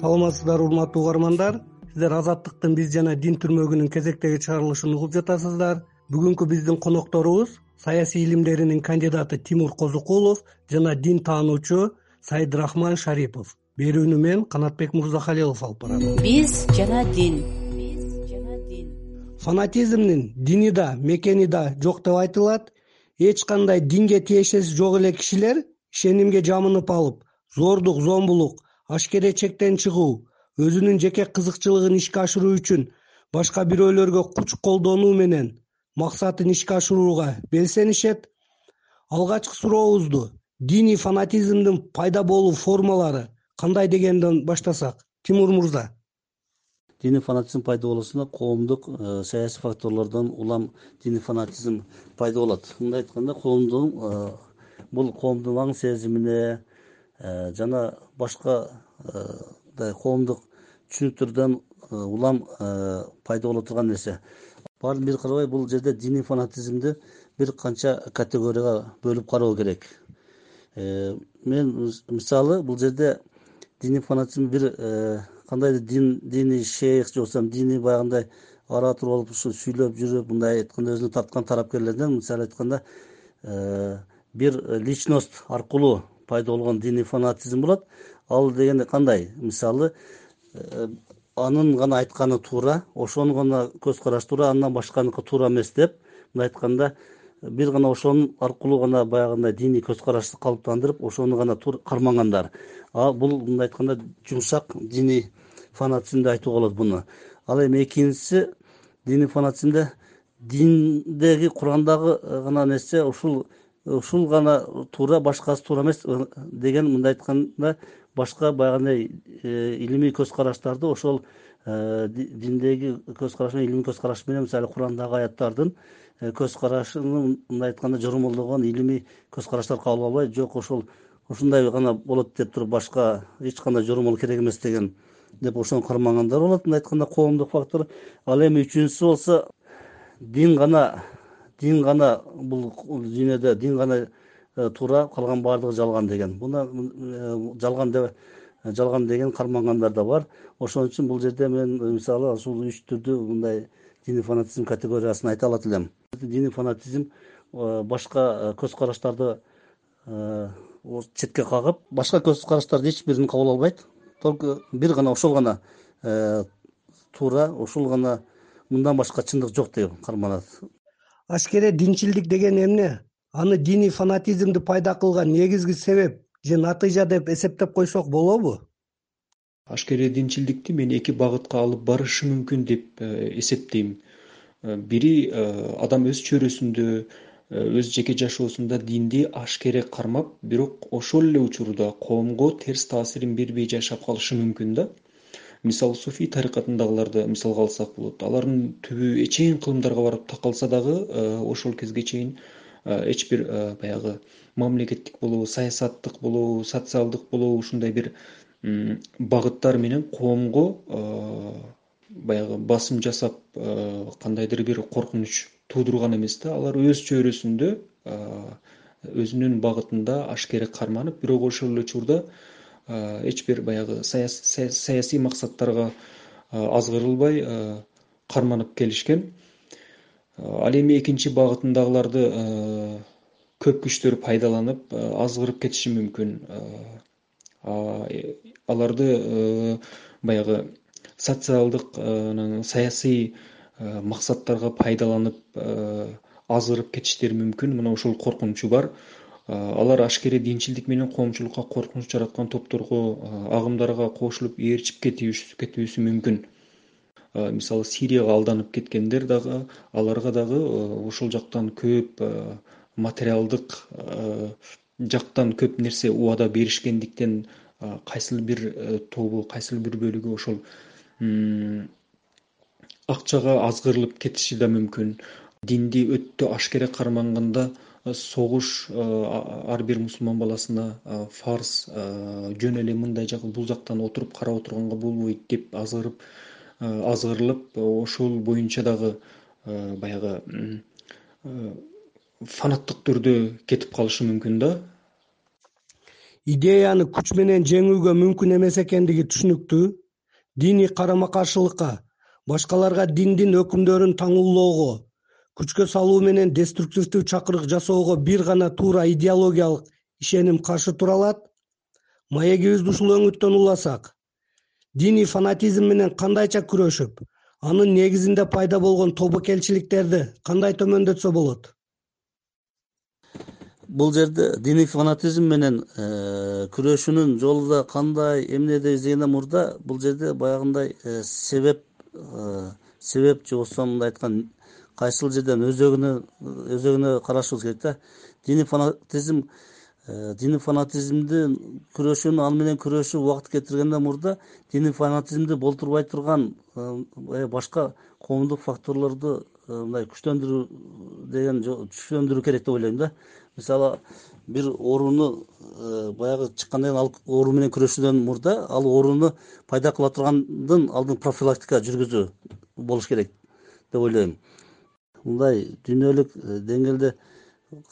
саламатсыздарбы урматтуу угармандар. Сиздер азаттыктын биз жана дин түрмөгүнүн кезектеги чыгарылышын угуп жатасыздар. Бүгүнкү биздин конокторубуз саясий илимдеринин кандидаты тимур козукулов жана дин таануучу саидырахман шарипов. Берүүнү мен канатбек мырзахалилов алып барам. Биз жана дин. Биз жана дин фанатизмдин дини да мекени да жок деп айтылат. Эч кандай динге тиешеси жок эле кишилер ишенимге жамынып алып зордук зомбулук ашкере чектен чыгуу өзүнүн жеке кызыкчылыгын ишке ашыруу үчүн башка бирөөлөргө күч колдонуу менен максатын ишке ашырууга белсенишет. Алгачкы сурообузду диний фанатизмдин пайда болуу формалары кандай дегенден баштасак тимур мырза диний фанатизм пайда болуусуна коомдук э, саясий факторлордон улам диний фанатизм пайда болот. Мындай айтканда коомдун э, бул коомдун аң сезимине жана башка мындай коомдук түшүнүктөрдөн э, улам э, пайда боло турган нерсе. Баарын бир карабай бул жерде диний фанатизмди бир канча категорияга бөлүп кароо керек. Мен мисалы бул жерде диний фанатизм бир кандайдыр дин диний шейх же болбосо диний баягындай оратор болуп ушу сүйлөп жүрүп мындай айтканда өзүнө тарткан тарапкерлерден мисалы айтканда бир личность аркылуу пайда болгон диний фанатизм болот. Ал деген кандай? Мисалы э, анын гана айтканы туура ошону гана көз караш туура андан башканыкы туура эмес деп мындай айтканда бир гана ошонун аркылуу гана баягындай диний көз карашты калыптандырып ошону гана кармагандар бул мындай айтканда жумшак диний фанатизм деп айтууга болот буну. Ал эми экинчиси диний фанатизмде диндеги курандагы гана нерсе ушул ушул гана туура башкасы туура эмес э, деген мындай айтканда башка баягындай э, илимий көз караштарды ошол э, диндеги көз караш менен илимий көз караш менен мисалы курандагы аяттардын көз карашынын мындай айтканда жормолдогон илимий көз караштарды кабыл албай жок ошол ушундай гана болот деп туруп башка эч кандай жормол керек эмес деген деп ошону кармагандар болот. Мындай айтканда коомдук фактор ал эми үчүнчүсү болсо дин гана дин гана бул дүйнөдө дин гана э, туура калган баардыгы жалган деген. Мына э, жалган деп жалган деген кармангандар да бар. Ошон үчүн бул жерде мен мисалы ушул үч түрдүү мындай диний фанатизм категориясын айта алат элем. Диний фанатизм э, башка көз караштарды четке кагып башка көз караштарды эч бирин кабыл албайт. Только бир гана ошол гана туура ушул гана мындан башка чындык жок деп карманат ашкере динчилдик деген эмне? Аны диний фанатизмди пайда кылган негизги себеп же натыйжа деп эсептеп койсок болобу? Ашкере динчилдикти мен эки багытка алып барышы мүмкүн деп э, эсептейм. Э, бири э, адам өз чөйрөсүндө өз жеке жашоосунда динди ашкере кармап бирок ошол эле учурда коомго терс таасирин бербей жашап калышы мүмкүн да мисалы суфий тарикатындагыларды мисалга алсак болот. Алардын түбү эчейин кылымдарга барып такалса дагы э, ошол кезге чейин э, эч бир э, баягы мамлекеттик болобу саясаттык болобу социалдык болобу ушундай бир багыттар менен коомго баягы басым жасап кандайдыр бир коркунуч туудурган эмес да. Алар өз чөйрөсүндө өзүнүн багытында ашкере карманып бирок ошол эле учурда эч бир баягы саясий максаттарга азгырылбай карманып келишкен. Ал эми экинчи багытындагыларды көп күчтөр пайдаланып азгырып кетиши мүмкүн. Аларды баягы социалдык анан саясий максаттарга пайдаланып азгырып кетиштери мүмкүн. Мына ушул коркунучу бар алар ашкере динчилдик менен коомчулукка коркунуч жараткан топторго агымдарга кошулуп ээрчип кетүүсү мүмкүн. Мисалы сирияга алданып кеткендер дагы аларга дагы ошол жактан көп материалдык жактан көп нерсе убада беришкендиктен кайсыл бир э, тобу кайсыл бир бөлүгү ошол акчага азгырылып кетиши да мүмкүн. Динди өтө ашкере карманганда согуш ар бир мусулман баласына фарз жөн эле мындай жак бул жактан отуруп карап отурганга болбойт деп азгырып азгырылып ошол боюнча дагы баягы фанаттык түрдө кетип калышы мүмкүн да. Идеяны күч менен жеңүүгө мүмкүн эмес экендиги түшүнүктүү диний карама каршылыкка башкаларга диндин өкүмдөрүн таңуулоого күчкө салуу менен деструктивдүү чакырык жасоого бир гана туура идеологиялык ишеним каршы тура алат. Маегибизди ушул өңүттөн уласак диний фанатизм менен кандайча күрөшүп анын негизинде пайда болгон тобокелчиликтерди кандай төмөндөтсө болот? Бул жерде диний фанатизм менен э, күрөшүүнүн жолу да кандай эмне издегенден мурда бул жерде баягындай э, себеп э, себеп же болбосо мындай айтканда кайсыл жерден өзөгүнө өзөгүнө карашыбыз керек да. Диний фанатизм диний фанатизмди күрөшүүнү ал менен күрөшүп убакыт кетиргенден мурда диний фанатизмди болтурбай турган башка коомдук факторлорду мындай күчтөндүрүү деген күчтөндүрүү керек деп ойлойм да. Мисалы бир ооруну э, баягы чыккандан кийин ал оору менен күрөшүүдөн мурда ал ооруну пайда кыла тургандын алдын профилактика жүргүзүү болуш керек деп ойлойм мындай дүйнөлүк э, деңгээлде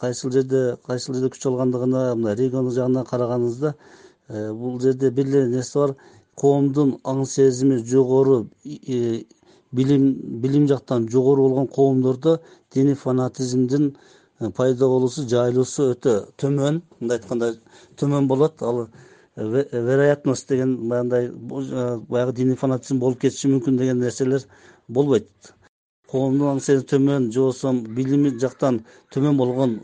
кайсыл жерде кайсыл жерде күч алгандыгына мындай регион жагынан караганыбызда э, бул жерде бир эле нерсе бар. Коомдун аң сезими жогору билим билим жактан жогору болгон коомдордо диний фанатизмдин Э, пайда болуусу жайылуусу өтө төмөн. Мындай айтканда төмөн болот. Ал вероятность деген баягындай баягы диний фанатизм болуп кетиши мүмкүн деген нерселер болбойт коомдун аң төмөн же болбосо билими жактан төмөн болгон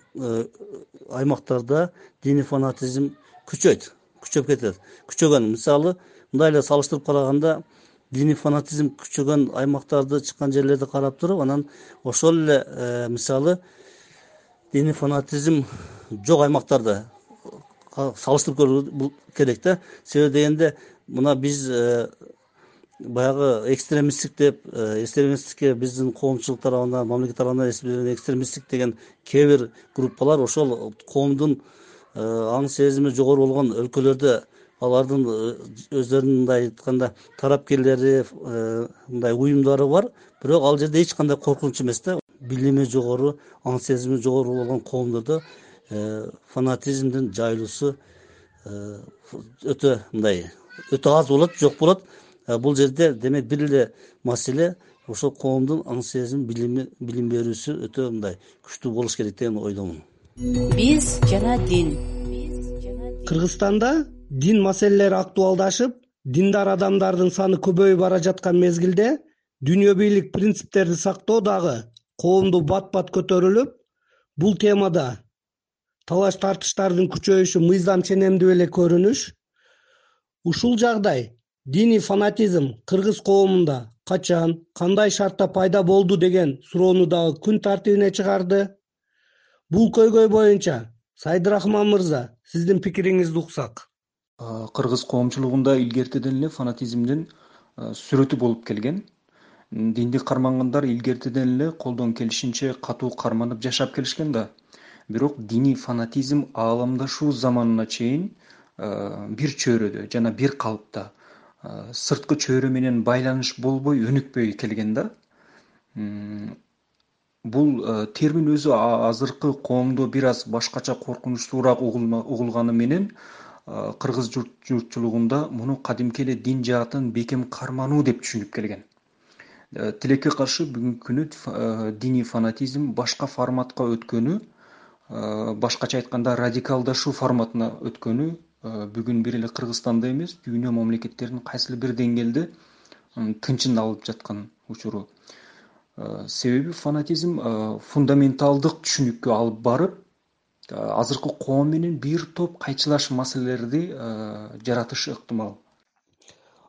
аймактарда диний фанатизм күчөйт күчөп кетет. Күчөгөн. Мисалы мындай эле салыштырып караганда диний фанатизм күчөгөн аймактарды чыккан жерлерди карап туруп анан ошол эле мисалы диний фанатизм жок аймактарды салыштырып көрүү керек да. Себеби дегенде мына биз э, баягы экстремисттик деп э, экстремисттикке биздин коомчулук тарабынан мамлекет тарабынан экстремисттик деген кээ бир группалар ошол коомдун э, аң сезими жогору болгон өлкөлөрдө алардын өздөрүнүн мындай айтканда тарапкерлери мындай уюмдары бар. Бирок ал жерде эч кандай коркунуч эмес да. Билими жогору аң сезими жогору болгон коомдордо э, фанатизмдин жайылуусу э, өтө мындай өтө аз болот жок болот. э, бул жерде демек бир эле маселе ошол коомдун аң сезими билими билим берүүсү өтө мындай күчтүү болуш керек деген ойдомун биз жана дин. Кыргызстанда дин маселелери актуалдашып диндар адамдардын саны көбөйүп бара жаткан мезгилде дүйнө бийлик принциптерди сактоо дагы коомду бат бат көтөрүлүп бул темада талаш тартыштардын күчөйүшү мыйзам ченемдүү эле көрүнүш ушул жагдай диний фанатизм кыргыз коомунда качан кандай шартта пайда болду деген суроону дагы күн тартибине чыгарды. Бул көйгөй боюнча сайдырахман мырза сиздин пикириңизди уксак. Кыргыз коомчулугунда илгертеден эле фанатизмдин сүрөтү болуп келген. Динди кармангандар илгертеден эле колдон келишинче катуу карманып жашап келишкен да. Бирок диний фанатизм ааламдашуу заманына чейин бир чөйрөдө жана бир калыпта сырткы чөйрө менен байланыш болбой өнүкпөй келген да. Бул термин өзү азыркы коомдо бир аз башкача коркунучтуураак угулганы менен кыргыз журтчулугунда муну кадимки эле дин жаатын бекем кармануу деп түшүнүп келген. Э, тилекке каршы бүгүнкү күнү э, диний фанатизм башка форматка өткөнү э, башкача айтканда радикалдашуу форматына өткөнү бүгүн бир эле кыргызстанда эмес дүйнө мамлекеттеринин кайсыл бир деңгээлде тынчын алып жаткан учуру. Себеби фанатизм фундаменталдык түшүнүккө алып барып азыркы коом менен бир топ кайчылаш маселелерди жаратышы ыктымал.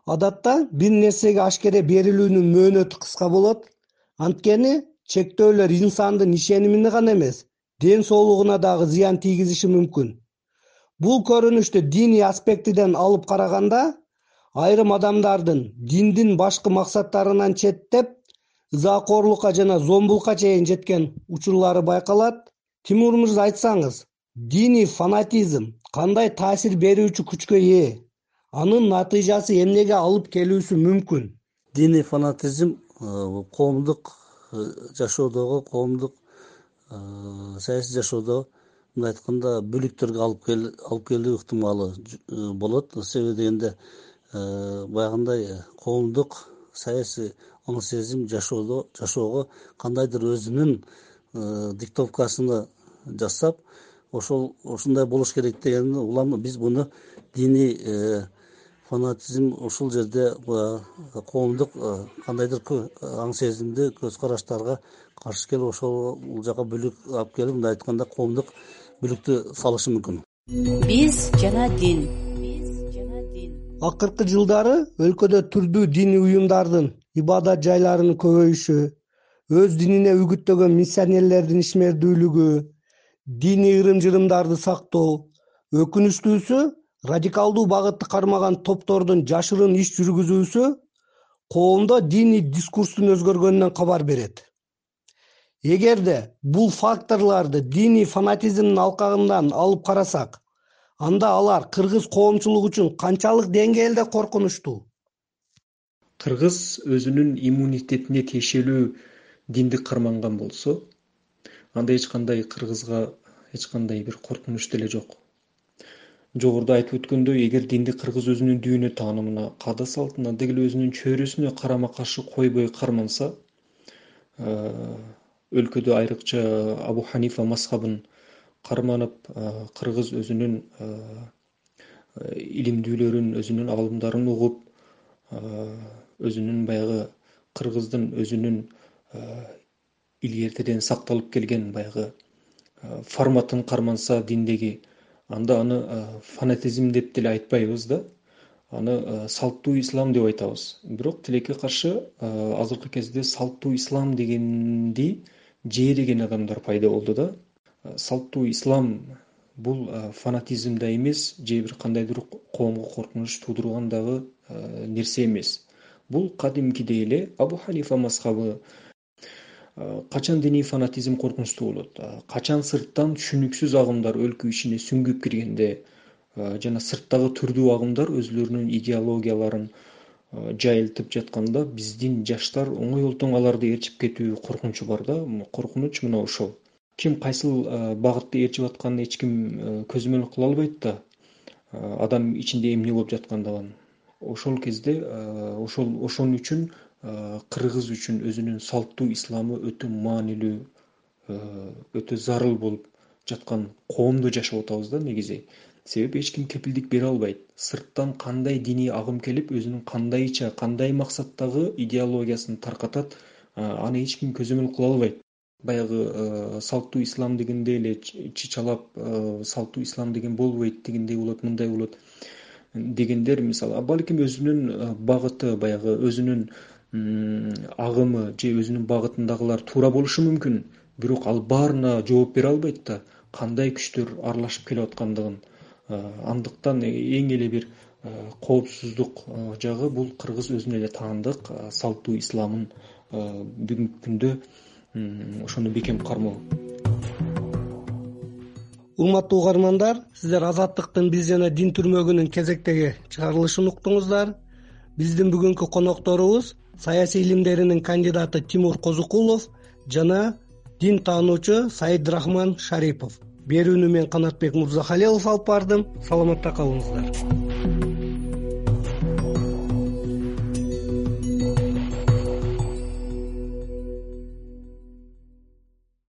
Адатта бир нерсеге ашкере берилүүнүн мөөнөтү кыска болот. Анткени чектөөлөр инсандын ишенимине гана эмес ден соолугуна дагы зыян тийгизиши мүмкүн бул көрүнүштү диний аспектиден алып караганда айрым адамдардын диндин башкы максаттарынан четтеп ызаакорлукка жана зомбулукка чейин жеткен учурлары байкалат. Тимур мырза айтсаңыз диний фанатизм кандай таасир берүүчү күчкө ээ анын натыйжасы эмнеге алып келүүсү мүмкүн? Диний фанатизм э, коомдук э, жашоодогу коомдук э, саясий жашоодо мындай айтканда бөлүктөргө алып алып келүү ыктымалы э, болот. Себеби дегенде э, баягындай коомдук саясий аң сезим жашоодо жашоого кандайдыр өзүнүн диктовкасын жасап ошол ушундай болуш керек деген улам биз муну диний фанатизм ушул жерде коомдук кандайдыр аң сезимди көз караштарга каршы келип ошол бул жака бүлүк алып келип мындай айтканда коомдук бүлүктү салышы мүмкүн биз жана дин. Биз жана дин акыркы жылдары өлкөдө түрдүү диний уюмдардын ибадат жайларынын көбөйүшү өз динине үгүттөгөн миссионерлердин ишмердүүлүгү диний ырым жырымдарды сактоо өкүнүчтүүсү радикалдуу багытты кармаган топтордун жашырын иш жүргүзүүсү коомдо диний дискурстун өзгөргөнүнөн кабар берет эгерде бул факторлорду диний фанатизмдин алкагынан алып карасак анда алар кыргыз коомчулугу үчүн канчалык деңгээлде коркунучтуу кыргыз өзүнүн иммунитетине тиешелүү динди карманган болсо анда эч кандай кыргызга эч кандай бир коркунуч деле жок. Жогоруда айтып өткөндөй эгер динди кыргыз өзүнүн дүйнө таанымына каада салтына деги эле өзүнүн чөйрөсүнө карама каршы койбой карманса өлкөдө айрыкча абу ханифа мазхабын карманып кыргыз өзүнүн илимдүүлөрүн өзүнүн аалымдарын угуп өзүнүн баягы кыргыздын өзүнүн илгертеден сакталып келген баягы форматын карманса диндеги анда аны фанатизм деп деле айтпайбыз да. Аны салттуу ислам деп айтабыз. Бирок тилекке каршы азыркы кезде салттуу ислам дегенди жээреген адамдар пайда болду да. Салттуу ислам бул фанатизм да эмес же бир кандайдыр коомго коркунуч туудурган дагы нерсе эмес. Бул кадимкидей эле абу ханифа мазхабы качан диний фанатизм коркунучтуу болот? Качан сырттан түшүнүксүз агымдар өлкө ичине сүңгүп киргенде жана сырттагы түрдүү агымдар өзүлөрүнүн идеологияларын жайылтып жатканда биздин жаштар оңой аларды ээрчип кетүү коркунучу бар да. Коркунуч мына ошол. Ким кайсыл багытты ээрчип атканын эч ким көзөмөл кыла албайт да адам ичинде эмне болуп жаткандыгын ошол кезде ошол ошон үчүн кыргыз үчүн өзүнүн салттуу исламы өтө маанилүү өтө зарыл болуп жаткан коомдо жашап атабыз да негизи себеби эч ким кепилдик бере албайт. Сырттан кандай диний агым келип өзүнүн кандайча кандай максаттагы идеологиясын таркатат аны эч ким көзөмөл кыла албайт. Баягы салттуу ислам дегенде эле чычалап салттуу ислам деген болбойт тигиндей болот мындай болот дегендер мисалы балким өзүнүн багыты баягы өзүнүн агымы же өзүнүн багытындагылар туура болушу мүмкүн. Бирок ал баарына жооп бере албайт да кандай күчтөр аралашып келип аткандыгын андыктан эң эле бир коопсуздук жагы бул кыргыз өзүнө эле таандык салттуу исламын бүгүнкү күндө ошону бекем кармоо урматтуу угармандар сиздер азаттыктын биз жана дин түрмөгүнүн кезектеги чыгарылышын уктуңуздар. Биздин бүгүнкү конокторубуз саясий илимдеринин кандидаты тимур козукулов жана дин таануучу саидрахман шарипов берүүнү мен канатбек мырзахалилов алып бардым. Саламатта калыңыздар